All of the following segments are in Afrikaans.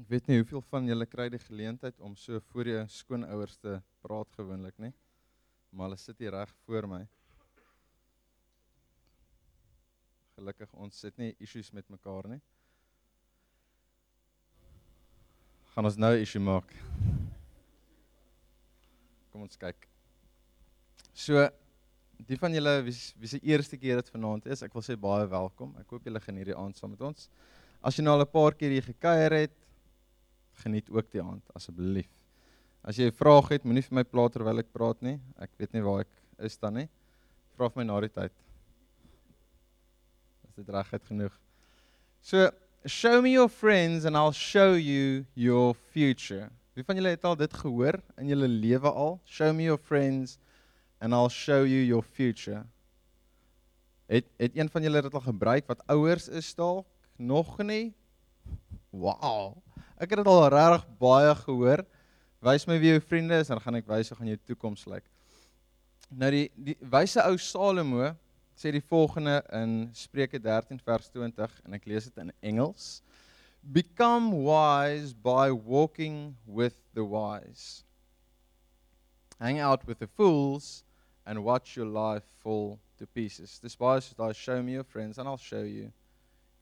Ek weet nie hoeveel van julle kry die geleentheid om so voor jou skoonouers te praat gewoonlik nie. Maar hulle sit hier reg voor my. Gelukkig ons sit nie issues met mekaar nie. Gaan ons nou 'n issue maak. Kom ons kyk. So die van julle wie wie se eerste keer dit vanaand is, ek wil sê baie welkom. Ek hoop julle geniet die aand saam met ons. As jy nou al 'n paar keer hier gekuier het, geniet ook die aand asseblief. As jy 'n vraag het, moenie vir my pla terwyl ek praat nie. Ek weet nie waar ek is dan nie. Vra vir my na die tyd. Dit regtig genoeg? So, show me your friends and I'll show you your future. Wie van julle het al dit gehoor in julle lewe al? Show me your friends and I'll show you your future. Het het een van julle dit al gebruik wat ouers is dalk nog nie? Wow. Ek het dit al regtig baie gehoor. Wys my wie jou vriende is en dan gaan ek wys hoe gaan jou toekoms lyk. Nou die die wyse ou Salomo sê die volgende in Spreuke 13 vers 20 en ek lees dit in Engels. Become wise by walking with the wise. Hang out with the fools and watch your life fall to pieces. Dis baie soos daai show me your friends and I'll show you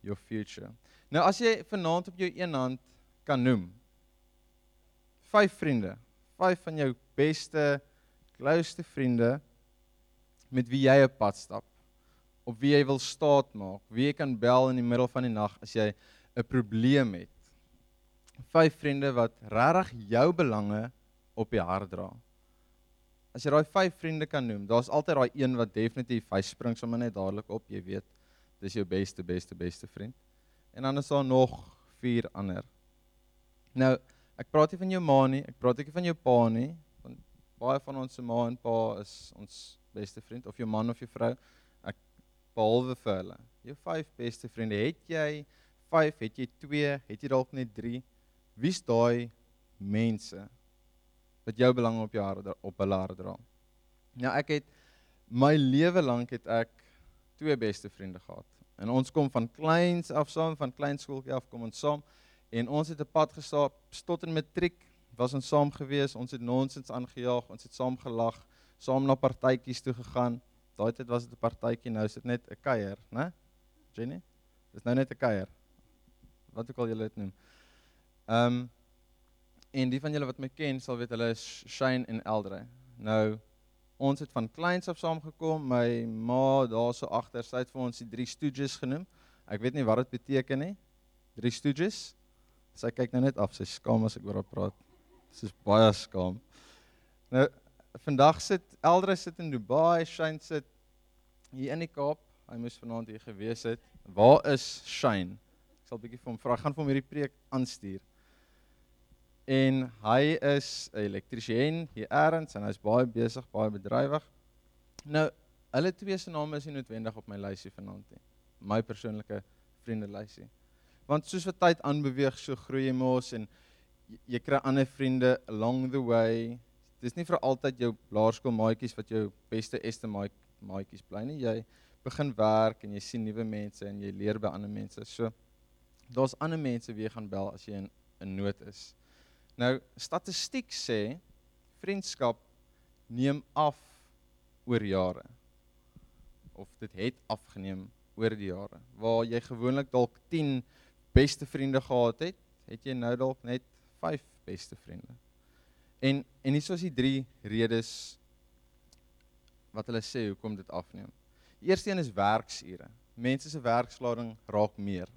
your future. Nou as jy vanaand op jou een hand kan noem. Vyf vriende, vyf van jou beste, closeste vriende met wie jy 'n pad stap. Op wie jy wil staat maak, wie jy kan bel in die middel van die nag as jy 'n probleem het. Vyf vriende wat regtig jou belange op die hart dra. As jy daai vyf vriende kan noem, daar's altyd daai een wat definitief hy spring sommer net dadelik op, jy weet. Dis jou beste beste beste vriend. En dan is daar nog vier ander. Nou, ek praat nie van jou ma nie, ek praat ook nie van jou pa nie, want baie van ons se ma en pa is ons beste vriend of jou man of jou vrou. Ek behalwe vir hulle. Jou vyf beste vriende, het jy 5, het jy 2, het jy dalk net 3? Wie's daai mense wat jou belang op jou hart op hulle hart dra? Nou ek het my lewe lank het ek twee beste vriende gehad. En ons kom van kleins af saam, van kleinskooltjie af kom ons saam en ons het 'n pad gestap tot in matriek was ons saam gewees ons het nonsens aangejaag ons het saam gelag saam na partytjies toe gegaan. Daai tyd was dit 'n partytjie nou is dit net 'n kuier né? Jenny? Dis nou net 'n kuier wat ook al julle dit noem. Ehm um, en die van julle wat my ken sal weet hulle is Shane en Eldre nou ons het van kleins af saam gekom my ma daarso agter sy het vir ons die drie stooges genoem. Ek weet nie wat dit beteken nie. Drie stooges Sy kyk nou net af, sy skaam as ek oor haar praat. Sy's baie skaam. Nou vandag sit Eldre sit in Dubai, Shane sit hier in die Kaap. Hy moes vanaand hier gewees het. Waar is Shane? Ek sal 'n bietjie vir hom vra. Ek gaan vir hom hierdie preek aanstuur. En hy is 'n elektriesien hier eers en hy's baie besig, baie bedrywig. Nou, hulle twee se name is nie noodwendig op my lysie vanaand nie. My persoonlike vriendelysie. Want soos wat tyd aanbeweeg, so groei jy mos en jy kry ander vriende along the way. Dis nie vir altyd jou laerskoolmaatjies wat jou beste este maatjies bly nie. Jy begin werk en jy sien nuwe mense en jy leer by ander mense. So daar's ander mense wie jy gaan bel as jy in 'n nood is. Nou statistiek sê vriendskap neem af oor jare. Of dit het afgeneem oor die jare. Waar jy gewoonlik dalk 10 beste vriende gehad het, het jy nou dalk net 5 beste vriende. En en hier is die drie redes wat hulle sê hoekom dit afneem. Die eerste een is werksure. Mense se werkslading raak meer.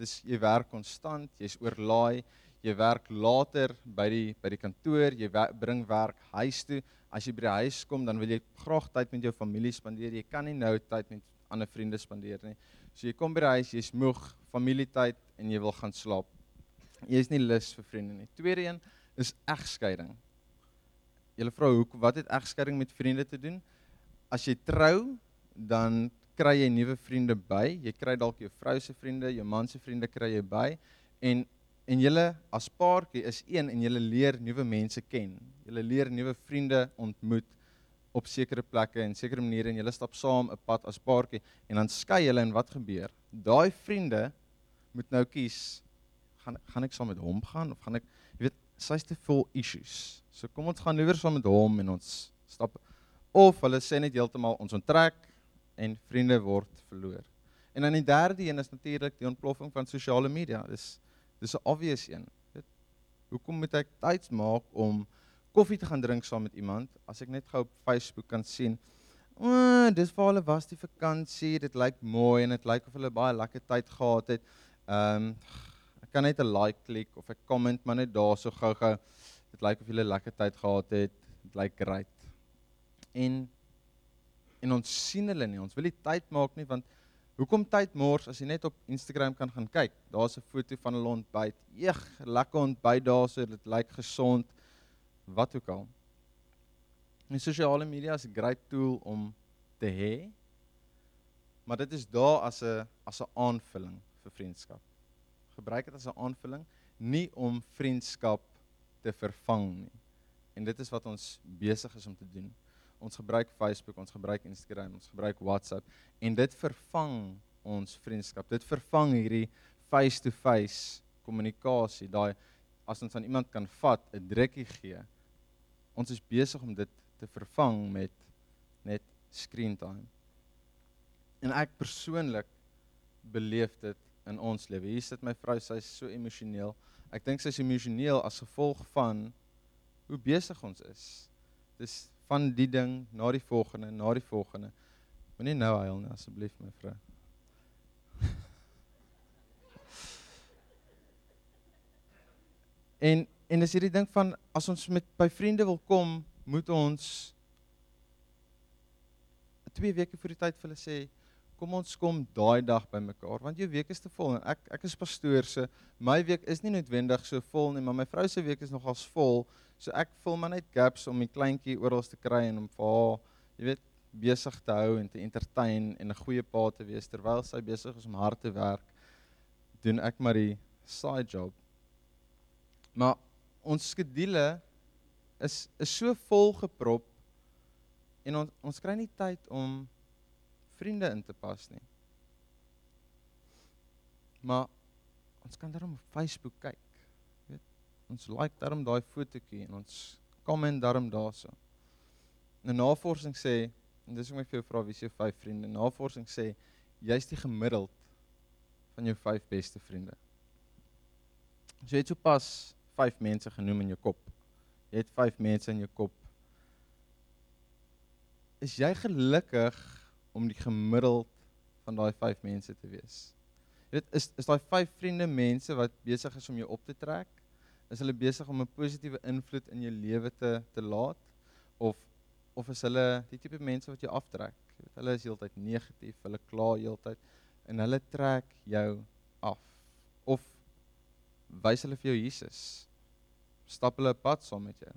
Dis jy werk konstant, jy's oorlaai, jy werk later by die by die kantoor, jy wer, bring werk huis toe. As jy by die huis kom, dan wil jy graag tyd met jou familie spandeer. Jy kan nie nou tyd met ander vriende spandeer nie. So jy kom by die huis, jy's moeg, familietyd en jy wil gaan slaap. Jy is nie lus vir vriende nie. Tweede een is egskeiding. Julle vra hoe wat het egskeiding met vriende te doen? As jy trou, dan kry jy nuwe vriende by. Jy kry dalk jou vrou se vriende, jou man se vriende kry jy by en en julle as paartjie is een en julle leer nuwe mense ken. Julle leer nuwe vriende ontmoet op sekere plekke en sekere maniere en julle stap saam 'n pad as paartjie en dan skei julle en wat gebeur? Daai vriende moet nou kies gaan gaan ek saam met hom gaan of gaan ek jy weet sy's te vol issues. So kom ons gaan liewer saam met hom en ons stap of hulle sê net heeltemal ons onttrek en vriende word verloor. En dan die derde een is natuurlik die ontploffing van sosiale media. Dis dis 'n obvious een. Weet hoekom moet ek tyd maak om koffie te gaan drink saam met iemand as ek net gou op Facebook kan sien O, oh, dis vir hulle was die vakansie. Dit lyk mooi en dit lyk of hulle baie lekker tyd gehad het. Ehm um, ek kan net 'n like klik of ek comment maar net daar so gou-gou. Dit lyk of hulle lekker tyd gehad het. Dit lyk great. En en ons sien hulle nie. Ons wil nie tyd maak nie want hoekom tyd mors as jy net op Instagram kan gaan kyk. Daar's 'n foto van hulle ontbyt. Eeg, lekker ontbyt daar so. Dit lyk gesond. Wat ook al. En sosiale media is 'n great tool om te hê. Maar dit is daar as 'n as 'n aanvulling vir vriendskap. Gebruik dit as 'n aanvulling, nie om vriendskap te vervang nie. En dit is wat ons besig is om te doen. Ons gebruik Facebook, ons gebruik Instagram, ons gebruik WhatsApp en dit vervang ons vriendskap. Dit vervang hierdie face-to-face kommunikasie, daai as ons aan iemand kan vat, 'n drukkie gee. Ons is besig om dit te vervang met net screen time. En ek persoonlik beleef dit in ons lewe. Hier sit my vrou, sy's so emosioneel. Ek dink sy's emosioneel as gevolg van hoe besig ons is. Dis van die ding na die volgende, na die volgende. Moenie nou huil nie asseblief my vrou. en en dis hierdie ding van as ons met by vriende wil kom, moet ons 2 weke voor die tyd vir hulle sê kom ons kom daai dag by mekaar want jou week is te vol en ek ek is pastoor so my week is nie noodwendig so vol nie maar my vrou se week is nogals vol so ek vul maar net gaps om die kleintjie oral te kry en om vir haar jy weet besig te hou en te entertain en 'n goeie pa te wees terwyl sy besig is om hard te werk doen ek maar die side job. Maar ons skedule is is so vol geprop en ons ons kry nie tyd om vriende in te pas nie. Maar ons kan daarom op Facebook kyk. Weet, ons like daarom daai fotootjie en ons comment daarom daarso. 'n Navorsing sê en dis hoe ek vir jou vra wie se vyf vriende. Navorsing sê jy's die gemiddeld van jou vyf beste vriende. So jy het sopas vyf mense genoem in jou kop. Jy het 5 mense in jou kop. Is jy gelukkig om die gemiddeld van daai 5 mense te wees? Jy weet is is daai 5 vriende mense wat besig is om jou op te trek? Is hulle besig om 'n positiewe invloed in jou lewe te te laat of of is hulle die tipe mense wat jou aftrek? Jy weet hulle is heeltyd negatief, hulle kla heeltyd en hulle trek jou af. Of wys hulle vir jou Jesus? stap hulle 'n pad saam met jou.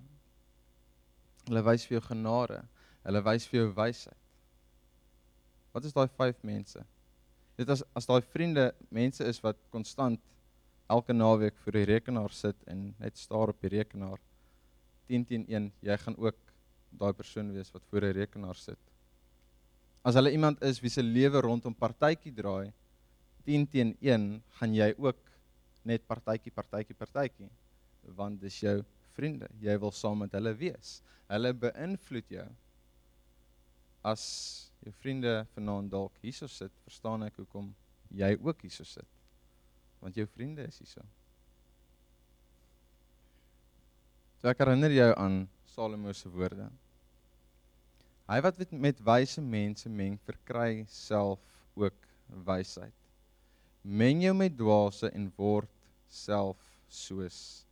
Hulle wys vir jou genade. Hulle wys vir jou wysheid. Wat is daai vyf mense? Dit as as daai vriende mense is wat konstant elke naweek voor die rekenaar sit en net staar op die rekenaar 10 teen 1, jy gaan ook daai persoon wees wat voor 'n rekenaar sit. As hulle iemand is wie se lewe rondom partytjie draai 10 teen 1, gaan jy ook net partytjie partytjie partytjie want dis jou vriende. Jy wil saam met hulle wees. Hulle beïnvloed jou. As jou vriende vanaand dalk hierso sit, verstaan ek hoekom jy ook hierso sit. Want jou vriende is hierso. So ek herinner jou aan Salomo se woorde. Hy wat met, met wyse mense meng, verkry self ook wysheid. Meng jou met dwaase en word self soos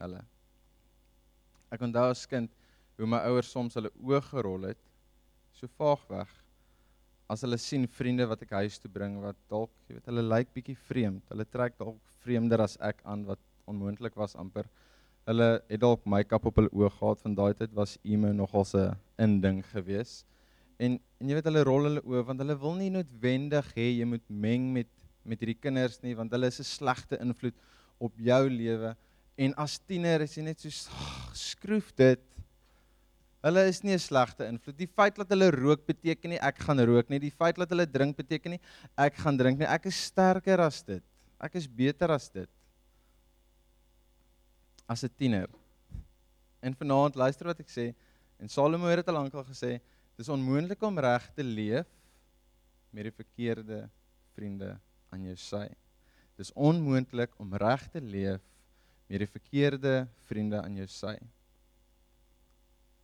hulle. Ek onthou as kind hoe my ouers soms hulle oë gerol het so vaag weg as hulle sien vriende wat ek huis toe bring wat dalk, jy weet, hulle lyk bietjie vreemd. Hulle trek dalk vreemder as ek aan wat onmoontlik was amper. Hulle het dalk make-up op hulle oë gehad van daai tyd was emo nogal 'n inding gewees. En en jy weet hulle rol hulle oë want hulle wil nie noodwendig hê jy moet meng met met hierdie kinders nie want hulle is 'n slegte invloed op jou lewe En as tiener is jy net so skroef dit. Hulle is nie 'n slegte invloed. Die feit dat hulle rook beteken nie ek gaan rook nie. Die feit dat hulle drink beteken nie ek gaan drink nie. Ek is sterker as dit. Ek is beter as dit. as 'n tiener. En vanaand luister wat ek sê en Salomo het dit al lankal gesê, dis onmoontlik om reg te leef met die verkeerde vriende aan jou sy. Dis onmoontlik om reg te leef met die verkeerde vriende aan jou sy.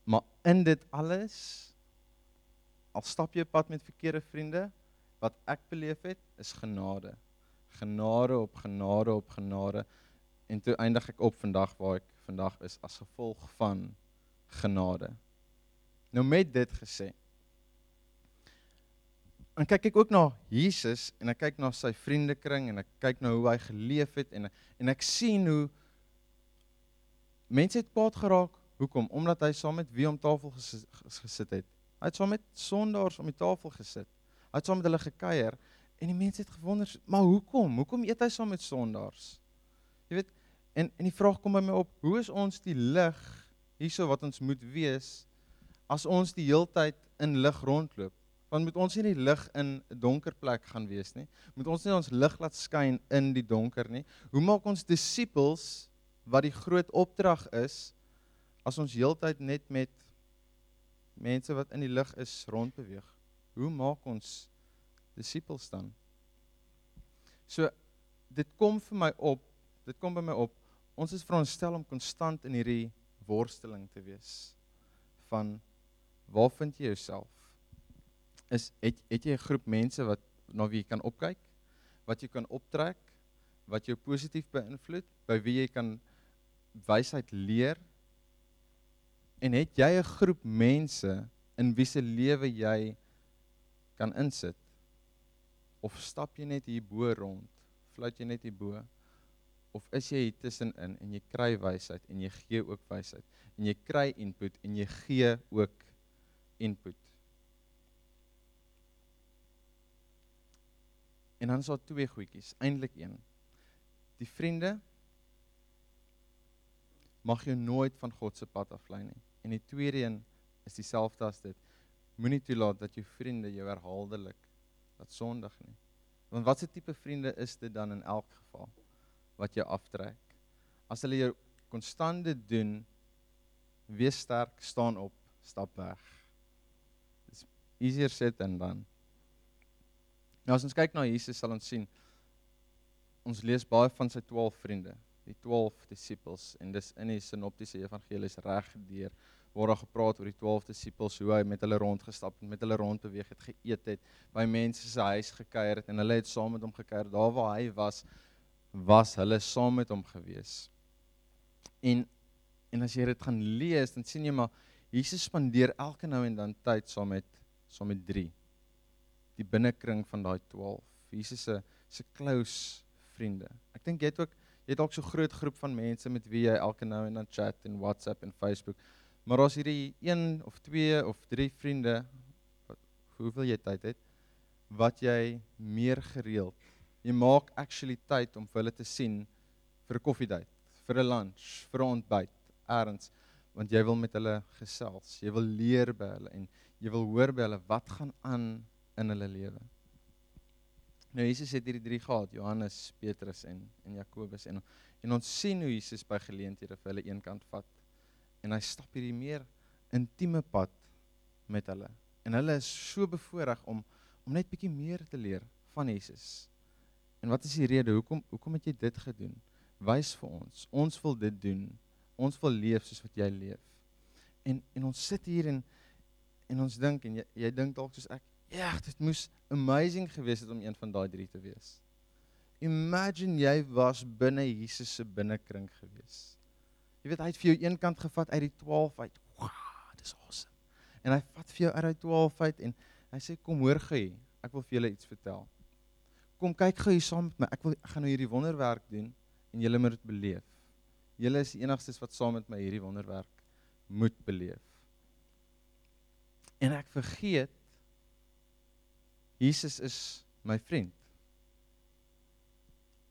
Maar in dit alles al stap jy pad met verkeerde vriende, wat ek beleef het is genade. Genade op genade op genade en toe eindig ek op vandag waar ek vandag is as gevolg van genade. Nou met dit gesê, en kyk ek ook na Jesus en ek kyk na sy vriendekring en ek kyk na hoe hy geleef het en en ek sien hoe mense het kwaad geraak. Hoekom? Omdat hy saam met wie om tafel gesit, gesit het. Hy het saam met sondaars om die tafel gesit. Hy het saam met hulle gekuier en die mense het gewonder, maar hoekom? Hoekom eet hy saam met sondaars? Jy weet, en en die vraag kom by my op, hoe is ons die lig hierso wat ons moet wees as ons die heeltyd in lig rondloop? Want moet ons nie die lig in 'n donker plek gaan wees nie. Moet ons nie ons lig laat skyn in die donker nie. Hoe maak ons disippels wat die groot opdrag is as ons heeltyd net met mense wat in die lig is rondbeweeg? Hoe maak ons disippels dan? So dit kom vir my op, dit kom by my op. Ons is veronderstel om konstant in hierdie worsteling te wees van waar vind jy jouself? is het het jy 'n groep mense wat na wie jy kan opkyk, wat jy kan optrek, wat jou positief beïnvloed, by wie jy kan wysheid leer? En het jy 'n groep mense in wie se lewe jy kan insit? Of stap jy net hier bo rond? Fluit jy net hier bo? Of is jy hier tussenin en jy kry wysheid en jy gee ook wysheid en jy kry input en jy gee ook input? En dan is daar twee goedjies, eintlik een. Die vriende mag jou nooit van God se pad aflei nie. En die tweede een is dieselfde as dit. Moenie toelaat dat jou vriende jou herhaaldelik laat sondig nie. Want watse tipe vriende is dit dan in elk geval wat jou aftrek? As hulle jou konstant dit doen, wees sterk, staan op, stap weg. Dis easier said than done. Nou as ons kyk na Jesus sal ons sien ons lees baie van sy 12 vriende, die 12 disippels en dis in die sinoptiese evangelies reg deur waar daar gepraat oor die 12 disippels hoe hy met hulle rondgestap en met hulle rond beweeg het, geëet het, by mense se huis gekuier het en hulle het saam met hom gekuier. Daar waar hy was, was hulle saam met hom gewees. En en as jy dit gaan lees, dan sien jy maar Jesus spandeer elke nou en dan tyd saam met saam met 3 die binnekring van daai 12. Jesus se se close vriende. Ek dink jy het ook jy het ook so groot groep van mense met wie jy elke nou en dan chat en WhatsApp en Facebook. Maar as hierdie een of twee of drie vriende wat hoeveel jy tyd het wat jy meer gereeld. Jy maak actually tyd om vir hulle te sien vir 'n koffiedייט, vir 'n lunch, vir 'n ontbyt, eers want jy wil met hulle gesels. Jy wil leer by hulle en jy wil hoor by hulle wat gaan aan in hulle lewe. Nou Jesus het hierdie drie gehad, Johannes, Petrus en en Jakobus en en ons sien hoe Jesus by geleenthede vir hulle eenkant vat en hy stap hierdie meer intieme pad met hulle. En hulle is so bevoorreg om om net bietjie meer te leer van Jesus. En wat is die rede? Hoekom hoekom het jy dit gedoen? Wys vir ons. Ons wil dit doen. Ons wil leef soos wat jy leef. En en ons sit hier en en ons dink en jy jy dink dalk soos ek Ja, dit moes amazing gewees het om een van daai drie te wees. Imagine jy was binne Jesus se binnekring gewees. Jy weet hy het vir jou een kant gevat uit die 12 uit. Wow, dis awesome. En hy vat vir jou uit die 12 uit en hy sê kom hoor gou, ek wil vir julle iets vertel. Kom kyk gou hier saam met my. Ek wil ek gaan nou hierdie wonderwerk doen en julle moet dit beleef. Julle is die enigstes wat saam met my hierdie wonderwerk moet beleef. En ek vergeet Jesus is my vriend.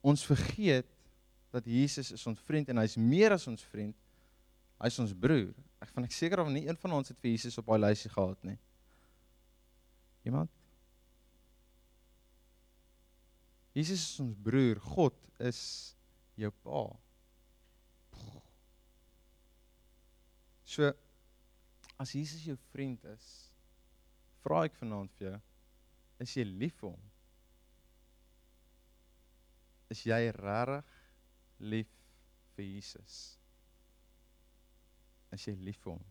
Ons vergeet dat Jesus is ons vriend en hy's meer as ons vriend. Hy's ons broer. Ek van ek seker of nie een van ons het vir Jesus op daai lysie gehad nie. Iemand? Jesus is ons broer. God is jou pa. So as Jesus jou vriend is, vra ek vanaand vir jou, is jy lief vir hom? Is jy regtig lief vir Jesus? Is jy lief vir hom?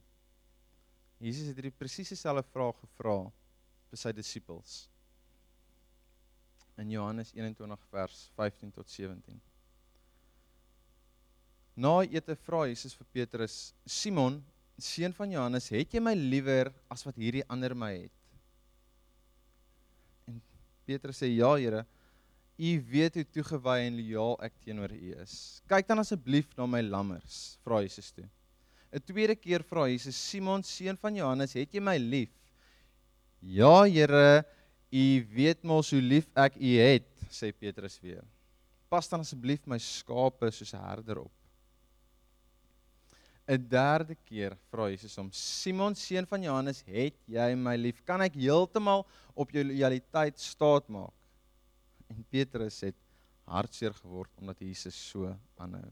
Jesus het hierdie presies dieselfde vraag gevra vir sy disippels. In Johannes 21 vers 15 tot 17. Na ete vra Jesus vir Petrus: "Simon, seun van Johannes, het jy my liewer as wat hierdie ander my het?" Petrus sê: "Ja, Here, U weet hoe toegewy en lojaal ek teenoor U is. Kyk dan asseblief na my lammers," vra Jesus toe. 'n Tweede keer vra Jesus: "Simon, seun van Johannes, het jy my lief?" "Ja, Here, U weet mos hoe lief ek U het," sê Petrus weer. "Pas dan asseblief my skape soos 'n herder op." 'n Derde keer vra Jesus hom: "Simon, seun van Johannes, het jy my lief? Kan ek heeltemal op jou lojaliteit staatmaak?" En Petrus het hartseer geword omdat Jesus so aanhou.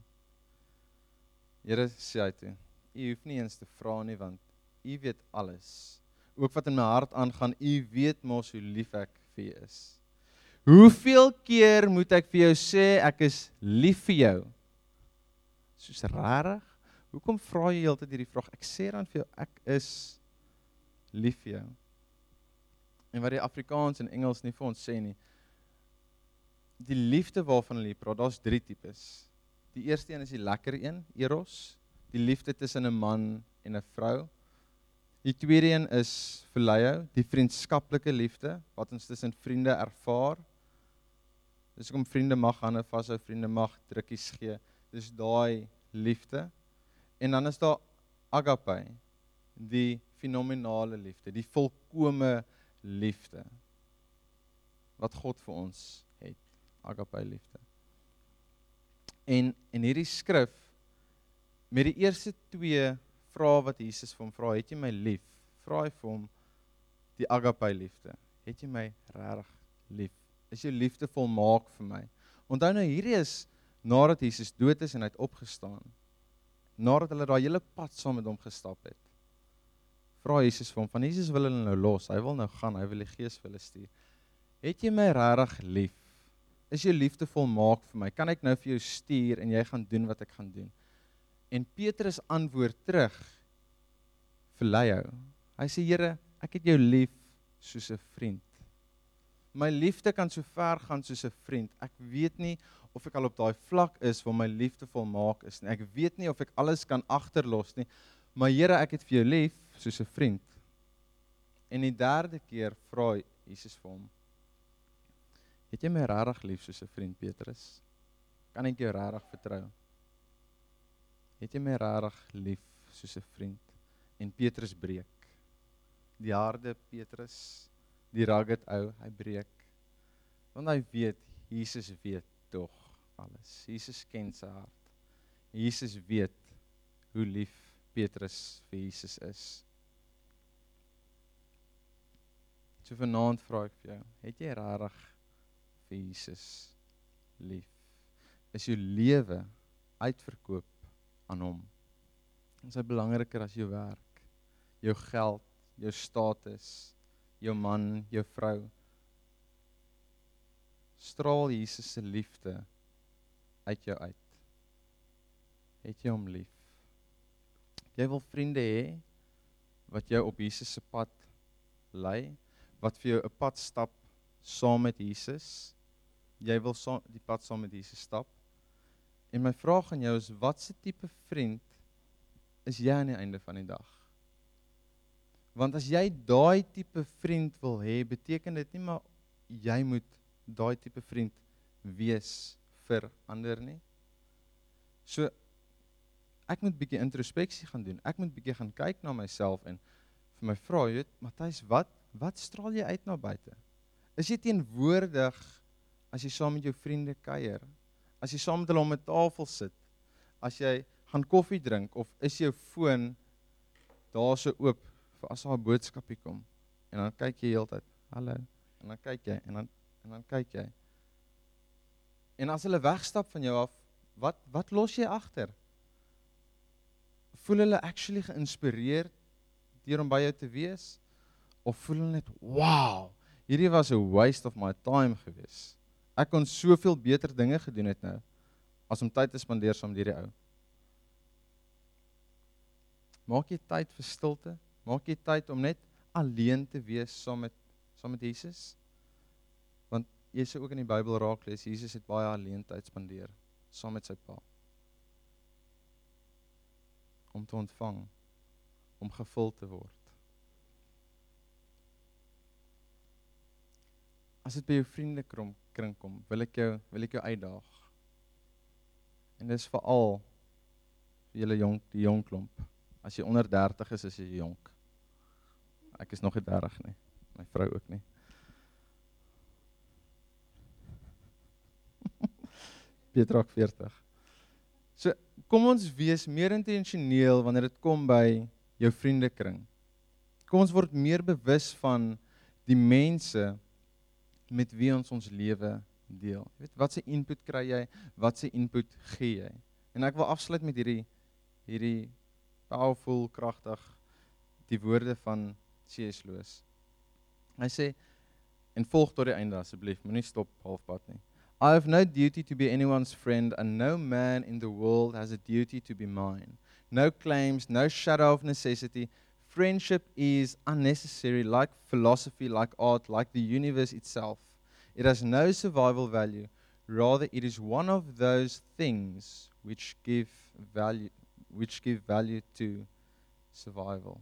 Here sê hy toe: U hoef nie eens te vra nie want U weet alles. Ook wat in my hart aangaan, U weet mos hoe lief ek vir U is. Hoeveel keer moet ek vir jou sê ek is lief vir jou? Soos rarig. Hoekom vra jy heeltyd hierdie vraag? Ek sê dan vir jou ek is lief vir jou. En wat die Afrikaans en Engels nie vir ons sê nie. Die liefde waarvan hulle praat, daar's drie tipes. Die eerste een is die lekker een, eros die liefde tussen 'n man en 'n vrou. Die tweede een is verleio, die vriendskaplike liefde wat ons tussen vriende ervaar. Dis hoekom vriende mag hande vashou, vriende mag drukkies gee. Dis daai liefde. En dan is daar agape, die fenominale liefde, die volkomme liefde wat God vir ons het. Agape liefde. En in hierdie skrif met die eerste twee vrae wat Jesus vir hom vra, het jy my lief? Vra hy vir hom die agape liefde. Het jy my regtig lief? Is jou liefde volmaak vir my? Onthou nou hierdie is nadat Jesus dood is en hy het opgestaan. Nadat hulle daai hele pad saam met hom gestap het. Vra Jesus vir hom, van Jesus wil hulle nou los. Hy wil nou gaan, hy wil die Gees vir hulle stuur. Het jy my regtig lief? Is jou liefde volmaak vir my? Kan ek nou vir jou stuur en jy gaan doen wat ek gaan doen? En Petrus antwoord terug vir Leo. Hy sê Here, ek het jou lief soos 'n vriend. My liefde kan so ver gaan soos 'n vriend. Ek weet nie of ek al op daai vlak is waar my liefde volmaak is nie. Ek weet nie of ek alles kan agterlos nie. Maar Here, ek het vir jou lief soos 'n vriend. En die derde keer vra Jesus vir hom: Het jy my regtig lief soos 'n vriend, Petrus? Kan ek jou regtig vertrou? het jy my regtig lief soos 'n vriend en Petrus breek die harde Petrus die rugged ou hy breek want hy weet Jesus weet tog alles Jesus ken sy hart Jesus weet hoe lief Petrus vir Jesus is so vanaand vra ek vir jou het jy regtig vir Jesus lief is jou lewe uitverkoop aan hom. Is belangriker as jou werk, jou geld, jou status, jou man, jou vrou. Straal Jesus se liefde uit jou uit. Het jy hom lief? Jy wil vriende hê wat jou op Jesus se pad lei, wat vir jou 'n pad stap saam met Jesus. Jy wil saam die pad saam met Jesus stap. En my vraag aan jou is watse tipe vriend is jy aan die einde van die dag? Want as jy daai tipe vriend wil hê, beteken dit nie maar jy moet daai tipe vriend wees vir ander nie. So ek moet bietjie introspeksie gaan doen. Ek moet bietjie gaan kyk na myself en vir my vra, jy weet, Matthys, wat wat straal jy uit na buite? Is jy teenwoordig as jy saam met jou vriende kuier? As jy saam met hulle om 'n tafel sit, as jy gaan koffie drink of is jou foon daar so oop vir as daar 'n boodskapie kom en dan kyk jy heeltyd, hallo, en dan kyk jy en dan en dan kyk jy. En as hulle wegstap van jou af, wat wat los jy agter? voel hulle actually geïnspireerd deur om by jou te wees of voel hulle net wow, hierdie was 'n waste of my time geweest. Ek kon soveel beter dinge gedoen het nou as om tyd te spandeer saam met hierdie ou. Maak jy tyd vir stilte? Maak jy tyd om net alleen te wees saam met saam met Jesus? Jy sê ook in die Bybel raak lees Jesus het baie alleen tyd spandeer saam met sy pa. Om te ontvang, om gevul te word. As dit by jou vriende krom kring kom, wil ek jou wil ek jou uitdaag. En dis veral vir julle jonk, die jong klomp. As jy onder 30 is, is jy jonk. Ek is nog nie 30 nie. My vrou ook nie. Pietrak 40. So, kom ons wees meer intentioneel wanneer dit kom by jou vriendekring. Kom ons word meer bewus van die mense met wie ons ons lewe deel. Jy weet wat se input kry jy? Wat se input gee jy? En ek wil afsluit met hierdie hierdie powerful kragtig die woorde van C.S. Lewis. Hy sê en volg tot die einde asseblief, moenie stop halfpad nie. I have no duty to be anyone's friend and no man in the world has a duty to be mine. No claims, no shadow of necessity. Friendship is unnecessary like philosophy, like art, like the universe itself. It has no survival value. Rather, it is one of those things which give value which give value to survival.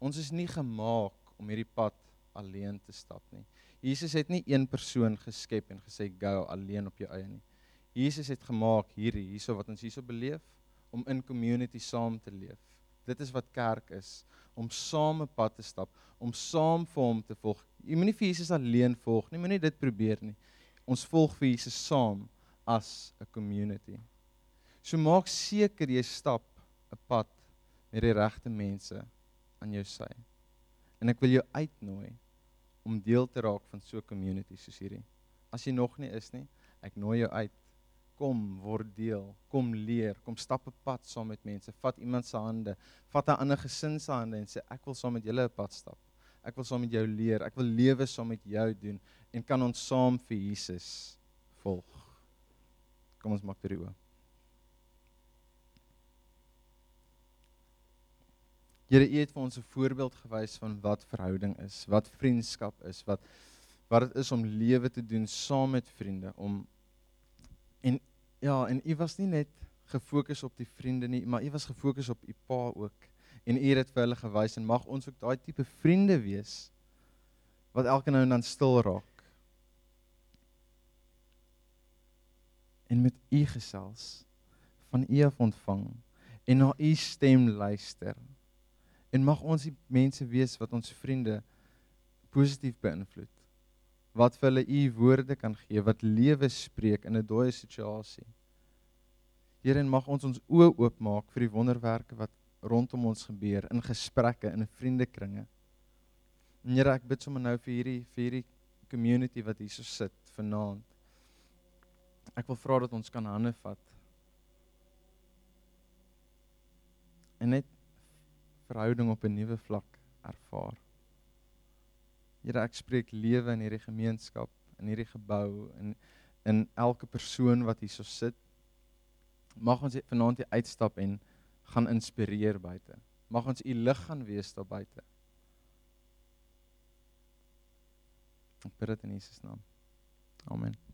Ons is nie gemaak om hierdie pad alleen te stap nie. Jesus het nie een persoon geskep en gesê go alleen op jou eie nie. Jesus het gemaak hierdie hierso wat ons hierso beleef om in community saam te leef. Dit is wat kerk is, om saam 'n pad te stap, om saam vir hom te volg. Jy moenie vir Jesus alleen volg nie, moenie dit probeer nie. Ons volg vir Jesus saam as 'n community. So maak seker jy stap 'n pad met die regte mense aan jou sy. En ek wil jou uitnooi om deel te raak van so 'n community soos hierdie. As jy nog nie is nie, ek nooi jou uit kom word deel, kom leer, kom stap 'n pad saam met mense, vat iemand se hande, vat 'n ander gesin se hande en sê ek wil saam met julle 'n pad stap. Ek wil saam met jou leer, ek wil lewe saam met jou doen en kan ons saam vir Jesus volg. Kom ons maak dit oop. Here, U het vir ons 'n voorbeeld gewys van wat verhouding is, wat vriendskap is, wat wat dit is om lewe te doen saam met vriende, om en Ja, en u was nie net gefokus op die vriende nie, maar u was gefokus op u pa ook. En u het vir hulle gewys en mag ons ook daai tipe vriende wees wat elke nou en dan stil raak. En met u gesels van u af ontvang en na u stem luister. En mag ons die mense wees wat ons vriende positief beïnvloed wat vir hulle u woorde kan gee wat lewe spreek in 'n dooie situasie. Here en mag ons ons oë oopmaak vir die wonderwerke wat rondom ons gebeur in gesprekke in vriendekringe. En Here, ek bid sommer nou vir hierdie vir hierdie community wat hier so sit vanaand. Ek wil vra dat ons kan hande vat. En net verhouding op 'n nuwe vlak ervaar. Here ek spreek lewe in hierdie gemeenskap, in hierdie gebou en in elke persoon wat hier so sit. Mag ons vanaand hier uitstap en gaan inspireer buite. Mag ons u lig gaan wees daar buite. Ek bid dit in Jesus naam. Amen.